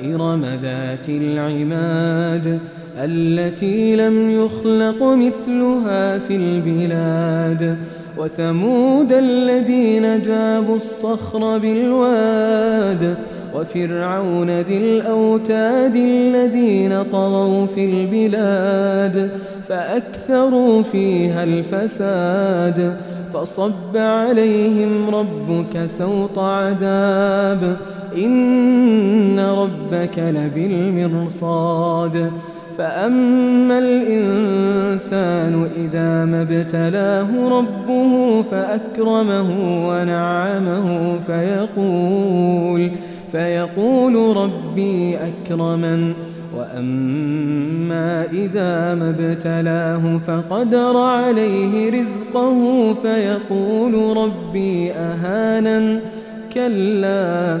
إرم ذات العماد التي لم يخلق مثلها في البلاد وثمود الذين جابوا الصخر بالواد وفرعون ذي الأوتاد الذين طغوا في البلاد فأكثروا فيها الفساد فصب عليهم ربك سوط عذاب إن ربك لبالمرصاد. فأما الإنسان إذا ما ابتلاه ربه فأكرمه ونعمه فيقول فيقول ربي أكرمن. وأما إذا ما ابتلاه فقدر عليه رزقه فيقول ربي أهانا كلا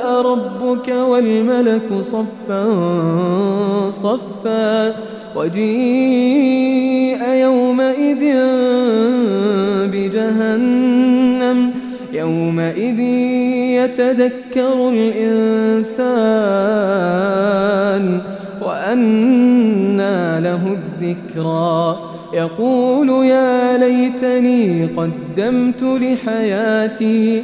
ربك والملك صفا صفا وجيء يومئذ بجهنم يومئذ يتذكر الإنسان وأنى له الذكرى يقول يا ليتني قدمت لحياتي